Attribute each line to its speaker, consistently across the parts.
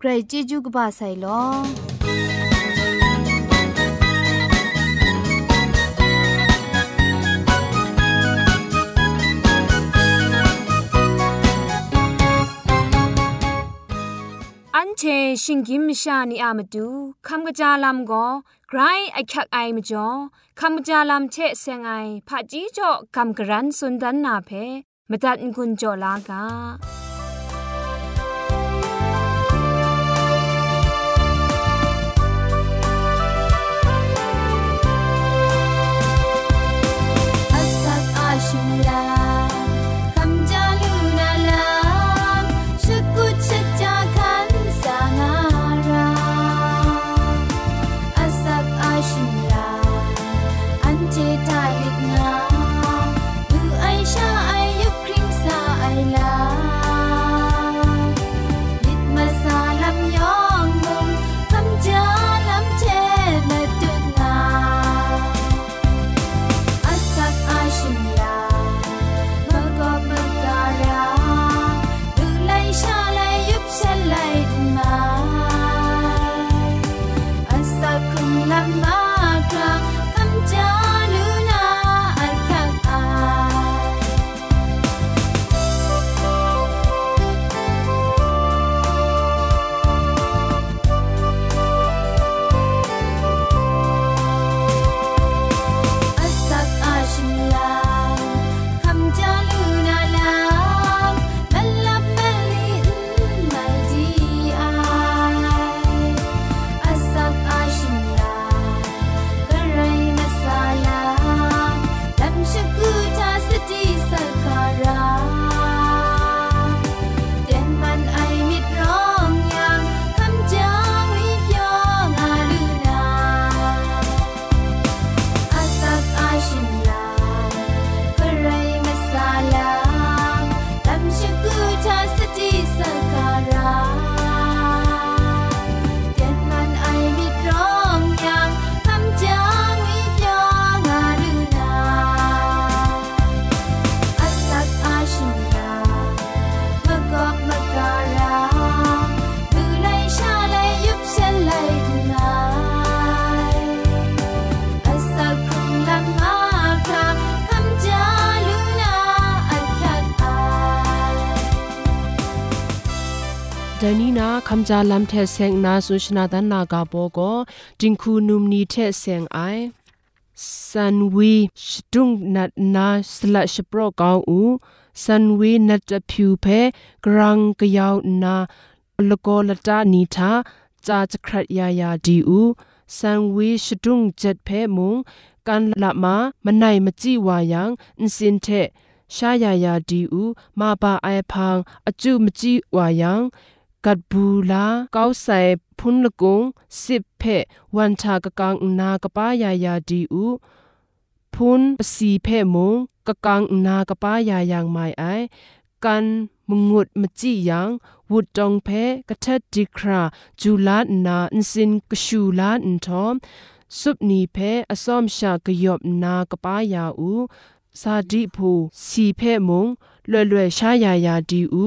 Speaker 1: ใครจีจูกบาไซลอ
Speaker 2: อันเชชิงกิมชานีอามาดูคำกระจาลำก็ไกรไอคักไอมจ่อ
Speaker 3: คำกระจาลาเชเซงไอผาจีจ่อคำกรันสุนดันนาเพมตัดกุญจ่อลากา า
Speaker 4: โปโกจิงคูนุมนีเทเซงไอสันวีชดุงนัดนาสละชโปรกาวอูสันวีนัดผิวเพกรังกยาวนาลโกลตานีทาจาจครัดยายาดีอูสันวีชดุงเจ็ดเพมุงกันละมามันไหนมจีวายังอินสินเทชายายาดีอูมาบาไอพังอจุมจีวายัง กัดบูลาเก้าใส่พุนละกุงสิบเพวันชากะกังนากะป้ายายาดีอูพุนปสีเพมงกะกังนากะป้ายายางไมไอกันมงุดมจิยังวุดจองเพกะเทดดีคราจูลานาอินสินกะชูลาอินทอมสุบนีเพอซอมชากะยอบนากะป้ายาอูซาดิพูสีเพมงล่ยล่ชายายาดีอู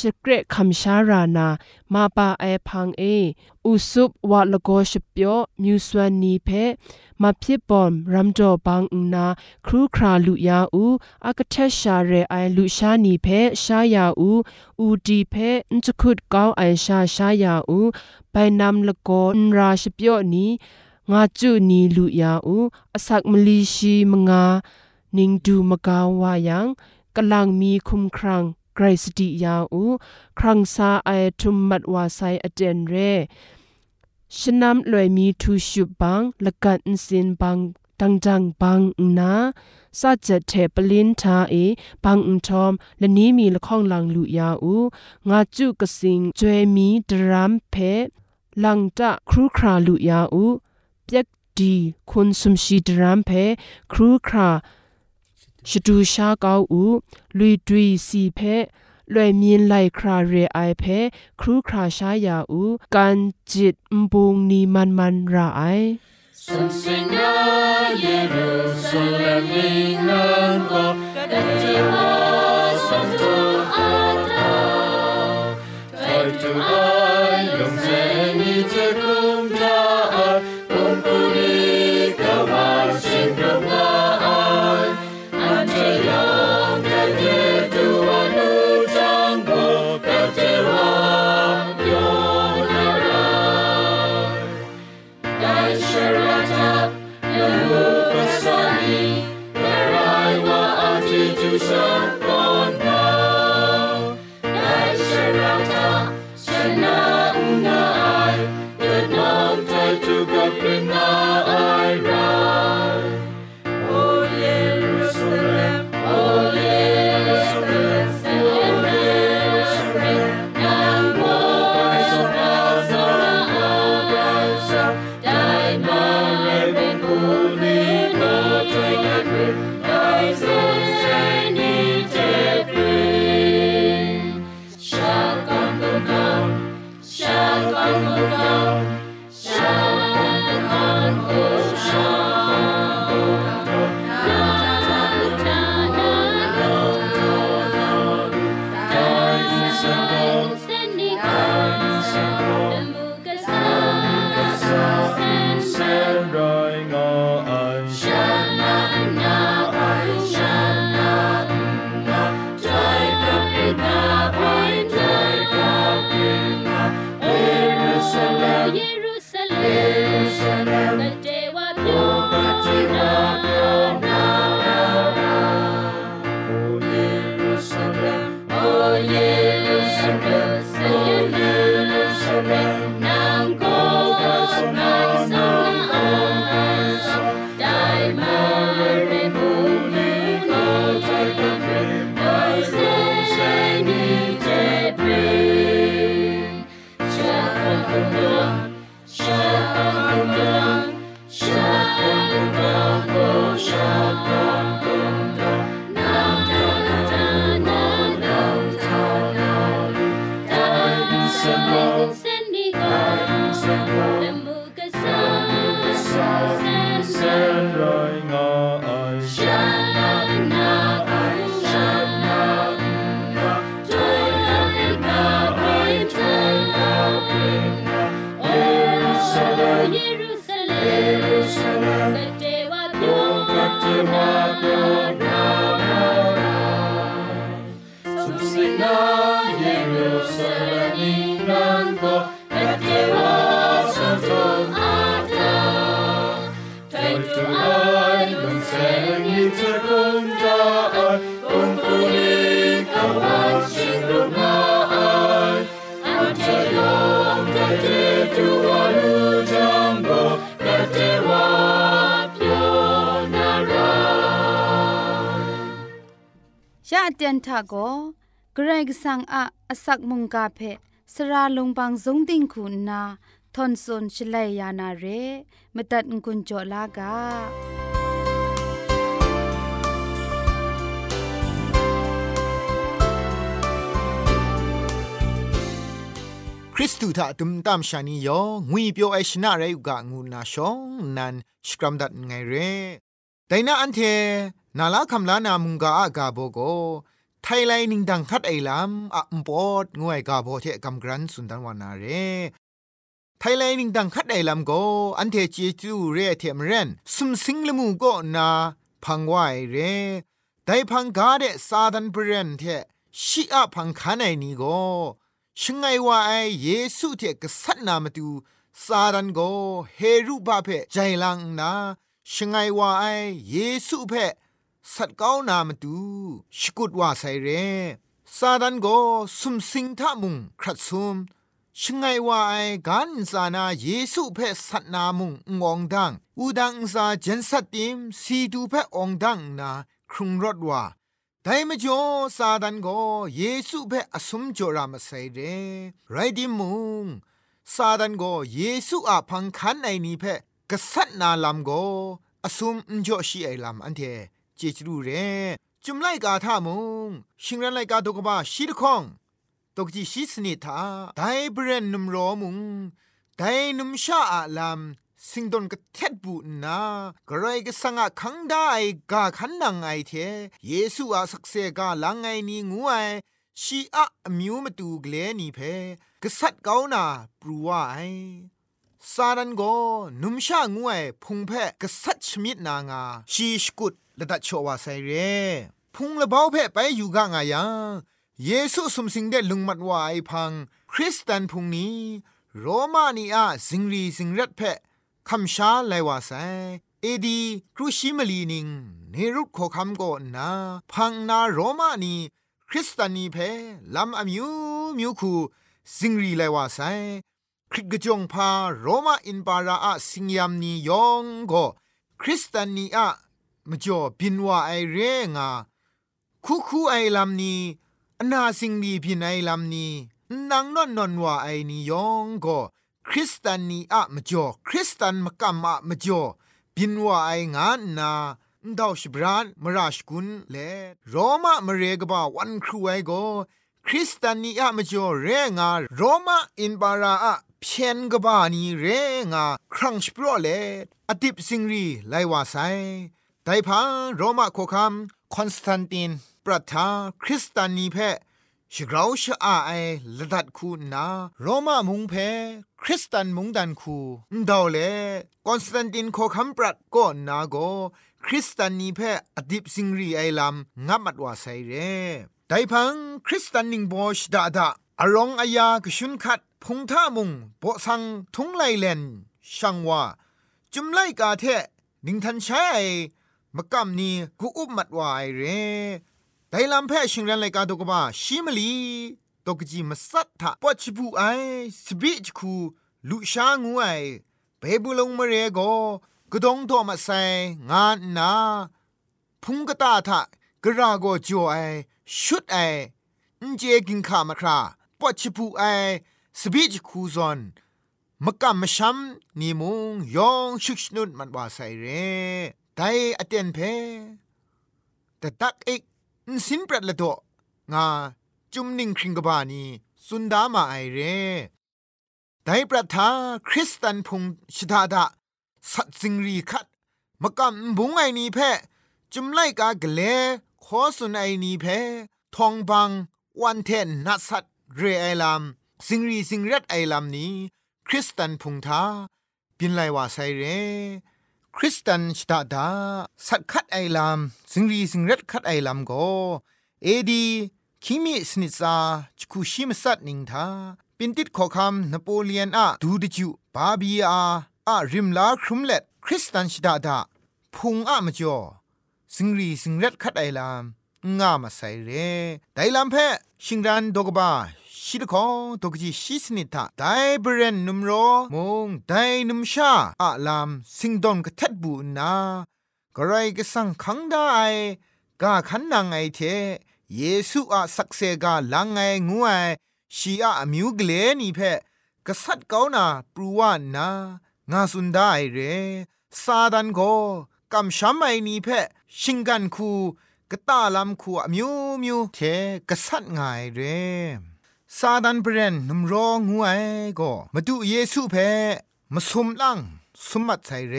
Speaker 4: ชเกรคำชารานามาปาไอพังเออุสุบวะละโกชเปียวมิวสวนีเพมาพิบอมรัมจอบังนาครูคราลุยาอูอากเทชาเรไอลุชานีเพชายาอูอูดีเพนจคุดก้าวไอชาชายาอูไปนำละโกนราชเปียวนี้งาจุนีลุยาอูอสักมลีชีมงานิงดูมกาวายังกำลังมีคุมครัง ไกรสติยาอู ครังซาไอทุมมัดวาไซอเจนเรชนำลอยมีทูชุบังละกันสินบังตังจังบังนาซาเจเทปลินทาเอบังอุทอมและนี้มีละข้องลังลุยาอูงาจุกสิงจวยมีดรามเพลังจะครูคราลุยาอูเปียกดีคุณสมชีดรามเพครูครา ชดูชาเกาอูลุยดุยสีเพ
Speaker 5: ลวยมีนไลคราเรไอเพครูคราชายาอูกันจิตบุงนีมันมันราไอสุนสิงาเยรูซาเล็มนันโกกันจิวาสันตุอาตาไทจูไอลงเซนิเจ Jerusalem
Speaker 6: เตียนทาโกเกรกสังอะอสักมุงกาเพสราลงบางสงติงคุณนาทอนซนชลัยยานาเรมตัดกุญจอลากา
Speaker 7: คริสตูถ้าตุมตามชานียองุยเปียวไอชนะไรอุกะงูนาชองนันสกรัมดัดไงเรแต่น่าอันเท นาลาคำลานามุงกาอากาโบโกไทยไลนิงดังคัดไอลำอะมปอดงวยกาโบเทกำกรันสุนดันวานาเรไทยไลนิงดังคัดไอลำโกอันเทจีจูเรเทมเรนสุมสิงละมูโกนาพังไวเรแต่พังกาเดซาดันเบรนเทชิอะพังคานไอนีโกชงไงว่าไอเยซูเทกษัตนามตูซาดันโกเฮรุบาเพใจลังนาชงไงว่าไอเยซูเพ สัตก้าวนามาตูชกุดว่าไซเรซาดันโกสุมสิงทามุงครัดซุมชงไงว่าไอกันซานาเยซูเพสัตนามุงงองดังอูดังซาเจนสัตติมสีดูเพองดังนาครุงรถว่าแต่ไม่จ่อซาดันก็เยซูเพอสมจรามาใส่เรไรดิมุงซาดันก็เยซูอาพังคันไอนี้เพกษัตริย์นาลำก็อสมจ่อชีไอลำอันเท จจรูเร่จุมไลกาทามุงชิงรันไลกาตกบ้าชีดคองตกจีชีสนิทาไดเบรนนุมรอมุงไดนุมชาอาลำสิงดนกเท็ดบูนากระไรก็สังอาคังได้กาขันนังไอเทเยซูอาสักเซกาลังไงนี่งูไอชีอะมิวมาตูเกลนี่เพกษัตริย์เกานาปรูวาไอซาดันโกนุมชางูไอพุงเพกษัตริย์ชมิดนางาชีสกุด ละดัชโชวาไซเรพุงละเบาเพไปอยู่กางายังเยซูสมสิงเดลุงมัดวาไอพัง คริสเตันพุงนี้ โรมานีอาสิงรีสิงรัดเพคำชาไลว่าไซเอดีครูชิมลีนิงเนรุตขอคำก่อนนา พังนาโรมานีคริสตานีเพลำอมิวมิวคูสิงรีไลว่าไซคริกกจงพาโรมาอินปาราอะสิงยามนียองก็คริสตานีอะ มจ่อบินว่าไอเรงาคูคูไอลำนี้นาสิงดีพินไอลำนี้นางนอนนอนว่าไอนียองก็คริสตานีอะมจ่อคริสตันมกัมอะมจ่อบินว่าไองานนาดาวชบรานมราชกุนเลโรมามเรกบ่าวันครูไอโกคริสตานีอะมจ่อเรงาโรมาอินบาราอะเพียนกบานีเรงาครั้งสปรอเลอดิบสิงรีไลว่าไซ ไดพังโรมาโคคัมคอนสแตนตินปรัทาคริสตานีเพชชกราชอาไอละดัดคูนาโรมามุงเพคริสตันมุงดันคูดาวเลคอนสแตนตินโคคัมปรัดก็นาโกคริสตันนีเพอดิบสิงรีไอลำงับมัดว่าไซเรไดพังคริสตันนิงบอชดาดาอารองอายากชุนคัดพงท่ามุงโบสังทุงไลเลนช่างว่าจุมไลกาเทนิงทันใช้ มกำนี้กูอุบมัดวายเรไดลำแพ่ชิงรันไลกาตกบ้าชิมลีตกจีมาสัตถะปอชิบูไอสบิจคูลุชางูไอเบบุลงมเรโกกดงโทมาไซงานนาพุงกตาทะกระโกจ่อไอชุดไออินเจกินขามาคราปอชิบูไอสบิจคูซอนมกำมชัมนีมุงยองชุกชนุนมันว่าไซเร่ ไดอเตนเพแต่ตักเอกสินปรัดละโตงาจุมนิงคริงกบานีสุนดามาไอเรไดปรัทาคริสตันพุงชิดาดาสัตสิงรีคัดมกำบุงไอนีเพจุมไลกากเลขอสุนไอนีเพทองบังวันเทนนัสัตเรไอลามสิงรีสิงรัดไอลามนี้ คริสตันพุงทาปินไลว่าไซเร คริสตันชตาดาสัตคัดไอลามสิงรีสิงรัดคัดไอลามโกเอดีคิมิสนิซาจคุชิมสัตนิงทาปินติดขอคำนโปเลียนอะดูดิจูบาบีอาอะริมลาครุมเล็ดคริสตันชตาดาพุงอะมจ่อสิงรีสิงรัดคัดไอลามงามาใส่เรไดลามเพชิงรันดกบา ชิดของตกจีชิสนิทาไดเบรนนุมโรมงไดนุมชาอะลามสิงดอนกะทัดบูนากระไรก็สังคังได้กาขันนางไอเทเยซูอะสักเซกาลังไงงูไอชีอะอมิวกเลนี่เพกษัตริย์เกานาปรูวานนางาสุนได้เรซาดันโกกำช้ำไอนี่เพชิงกันคูกะตาลำคูอมิวมิวเทกษัตริย์ไงเร ซาดันเบรนนุมรองูไอก็มาดูเยซูเพมาสมลังสมมัดใส่เร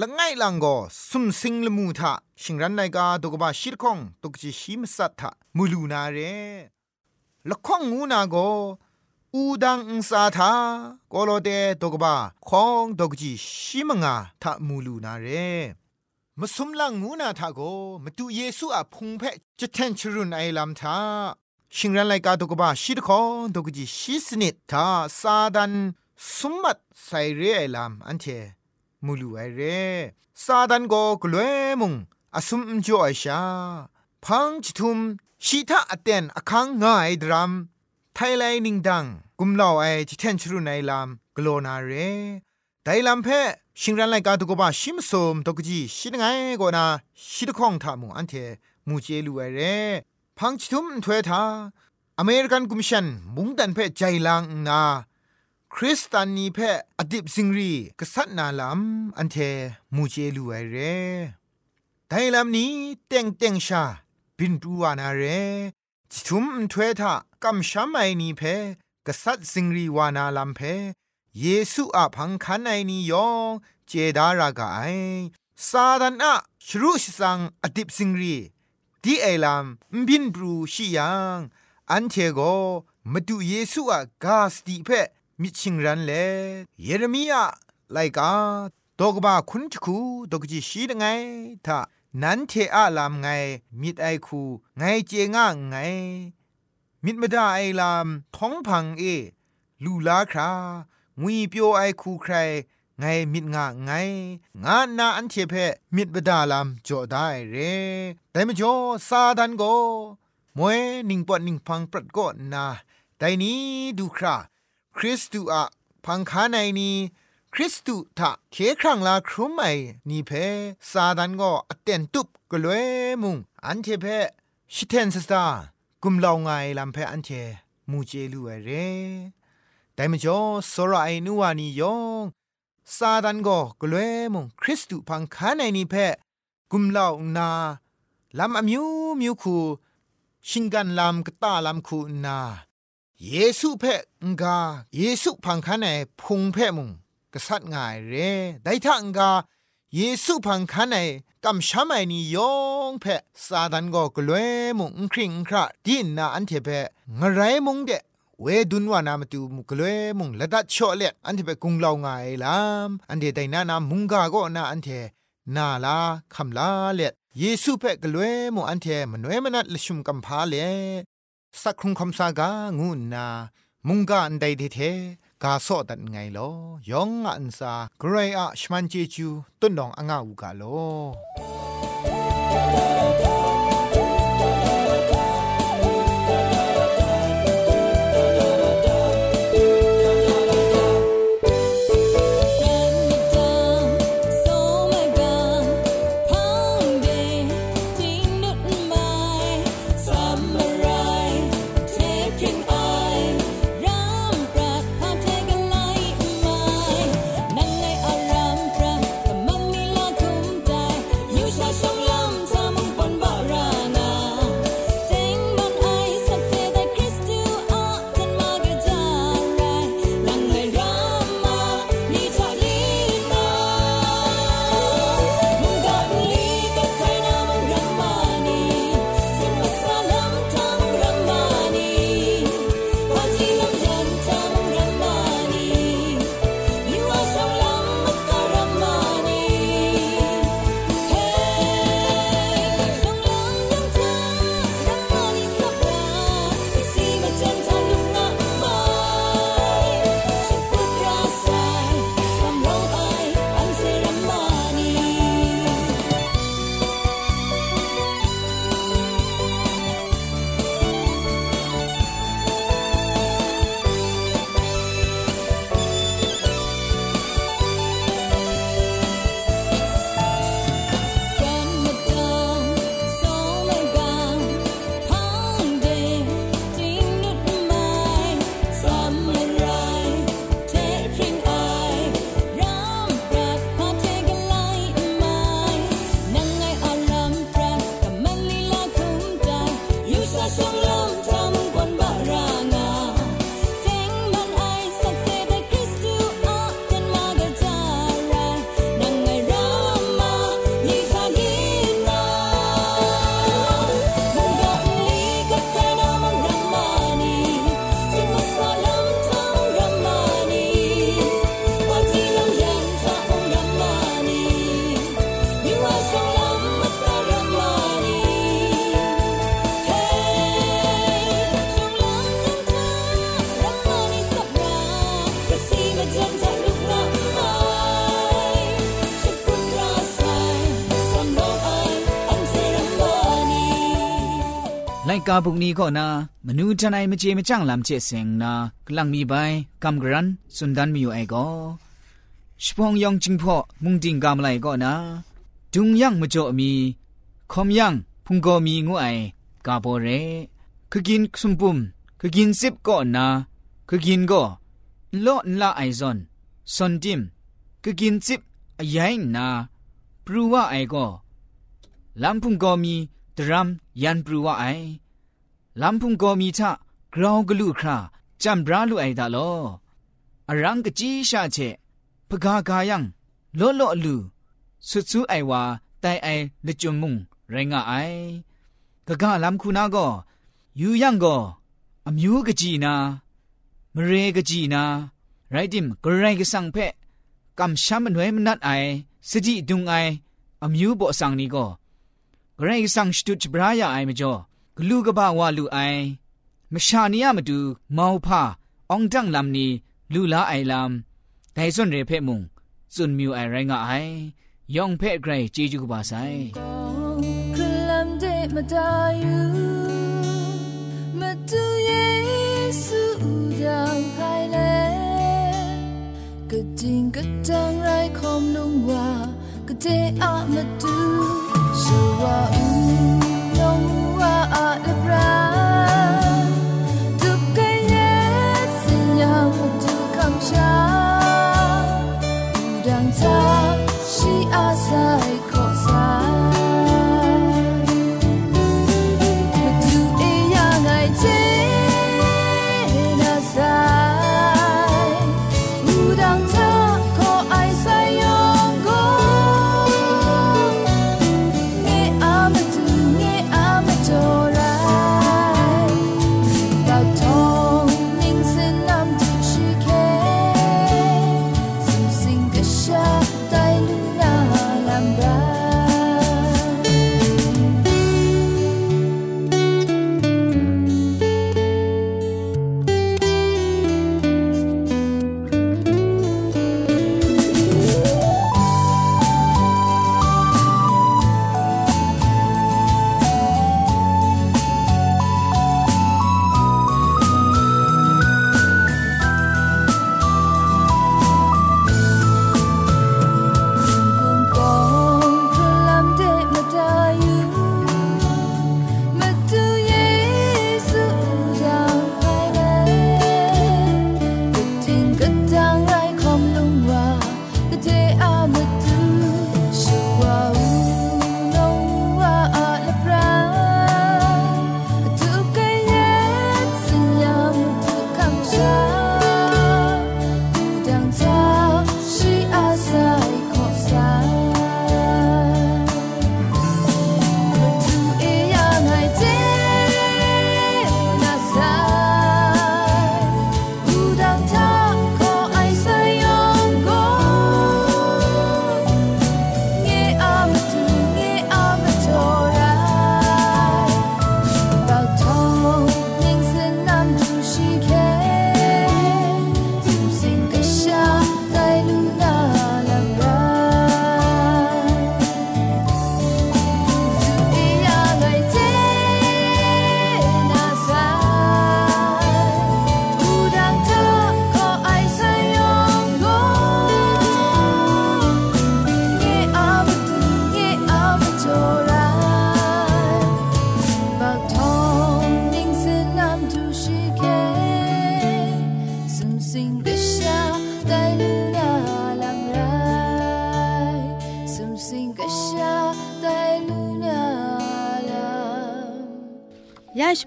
Speaker 7: ละไงลังก็สุมสิงละมูทะชิงรันไนกาตกบาชิรคงตกจิชิมสัตทะมูลูนาเรละข้องงูนาก็อูดังอุสาทาโกโลเดตกบาคองตกจิชิมงาทะมูลูนาเรมาสมลังงูนาทาโกมาดูเยซูอะพุงเพจะแทนชรุนไอลำทา ชิงรันไลกาตกบาชิรคองตกจิชิสนิดทาซาดันสมมัดไซเรไอลามอันเทมูลูไอเรซาดันโกกลวยมุงอสุมจ่อไอชาพังจิทุมชีทาอเตนอคังง่ายดรัมไทไลนิงดังกุมลาวไอจิเทนชรุไนลามกโลนาเรไดลามเพชิงรันไลกาตุกบะชิมสมตกจีชิดไงโกนาชิดข้องทามุอันเทมูเจลูไอเร พังจิทุมถวยทาอเมริกันกุมชันมุงดันเพใจลางนาคริสตานีเพออดิบซิงรีกษัตนาลำอันเทมูเจลูไอเรไดลำนี้เต็งเต็งชาบินตูวานาเรจิทุมถวยทากำช้ำไอนีเพกษัตซิงรีวานาลำเพเยซูอะพังคันไอนียองเจดารากาไอซาดันอะชรุชสังอดิบซิงรี ดีไอลำบินบรูชิยังอันเทโกมาดูเยซูอะกาสติเพมิชิงรันเลเยเรมียาไลกาดอกบาคุณจคูดอกจีชีดไงถ้านันเทอาลามไงมิดไอคูไงเจงะไง มิดมดาไอลามท้องพังเอ ลูลาครางุยเปียวไอคูใคร ไงมิดงะไง งานาอันเทเพมิดบดาลามจ่อได้เรแต่มจ่อซาดันโกมวยนิงปอนิงพังปรัดก็นาแต่นี้ดูคราคริสตูอะพังคาในนี้คริสตูทะเคครั้งลาครุมไอนี่เพซาดันก็อเตนตุบกลวยมุงอันเทเพชิเทนสตากุมลาวไงลำเพอันเทมูเจลูเอเรแต่มจ่อสระไอนัวนี่ยอง ซาดันก็กลวยมุงคริสตูพังคาในนี่เพกุมเล่านาลำอมิวมิวคูชิงกันลำกตาลำคูนาเยซูเพ่งกาเยซูพังคันเอพุงเพ่มุงกษัตริย์ง่ายเรได้ทังกา
Speaker 6: เยซูพังคันไอกำช้ำไอนี่ยองเพะซาดันก็กลวยมุงคริงคราดินนาอันเทเพะงไรมุงเด เวดุนวานามตูมุกลวยมุงละดัดชอเลอันเทเปกุงลาวงายลามอันเดไดนานามุงกาก็นาอันเทนาลาคำลาเลเยซูเปกลวยมุอันเทมนเวยมนัดลชุมกัมพาเลสักครุงคำสากางูนา มุงกาอันใดเทกาโซดันไงลอยองอันซากรอะชมันเจจูต้นดองอ่างอูกาโล
Speaker 8: กาบุกนี้ก็นามนูทนายมเจมจังลำเจเสงนากลังมีใบกำกรันสุนดันมีอยู่ไอก็ชพองยองจิงพ่อมุงดิงกามไลก็นาจุงยังมจ่อมีคอมยังพุงก็มีงูไอกาโบเรคือกินสุมปุมคือกินซิบก็นาคือกินก็ลอละไอซอนซอนจิมคือกินซิบยัยนาปรูว่าไอก็ลำพุงก็มีตรัมยันปรูว่าไอ ลำพุงก็มีทะกราวกลุคราจำบราลุไอดาลออรังกจีชาเชพกากายังล้อลอลูสุดซูไอวาไตไอลจุมมุงเรงาไอกะกาลำคุณาก็อยู่ยังก็อมิวกจีนามเรกจีนาไรดิมกระไรกสังเพะกำช้ำมันไว้มันนัดไอสจิดุงไออมิวบ่สังนี้ก็กระไรกสังสตุจบรายาไอมจ่อ ဂလူကဘာဝလူအိုင်မရှာနီယမတူမောင်ဖာအောင်တန့်လမ်နီလူလာအိုင်လမ်ဒိုင်စွန်ရေဖဲ့မုံစွန်မြူအိုင်ရိုင်းကအိုင်ယောင်ဖဲ့ဂရိုင်ဂျေဂျူကဘာဆိုင်
Speaker 1: ကလမ်ဒေမတာယူမတူယေစုကြောင့်ခိုင်လဲကကြင်ကတန်းရိုင်းခုံလုံးဝကတဲ့အမတူရှူဝါ ว่า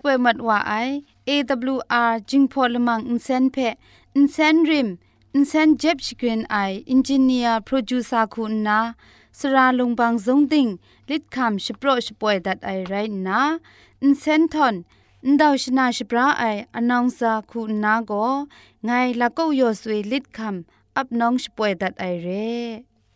Speaker 1: ยาช
Speaker 3: ป่วมัดว่าไอ AWR จิงพอลมังอินเซนเพอินเซนริมอินเซนเจ็บชกรีนไออินจิเนียร์โปรดิวซาคุณนาสราลงบางซงติงลิดคำชโปรชป่วยดัดไอไรนาอินเซนทอนอินดาวชนาชปราไออนองซาคุณนาโกไงละก็ยอสวยลิดคำอับน้องชป่วยดัดไอเร่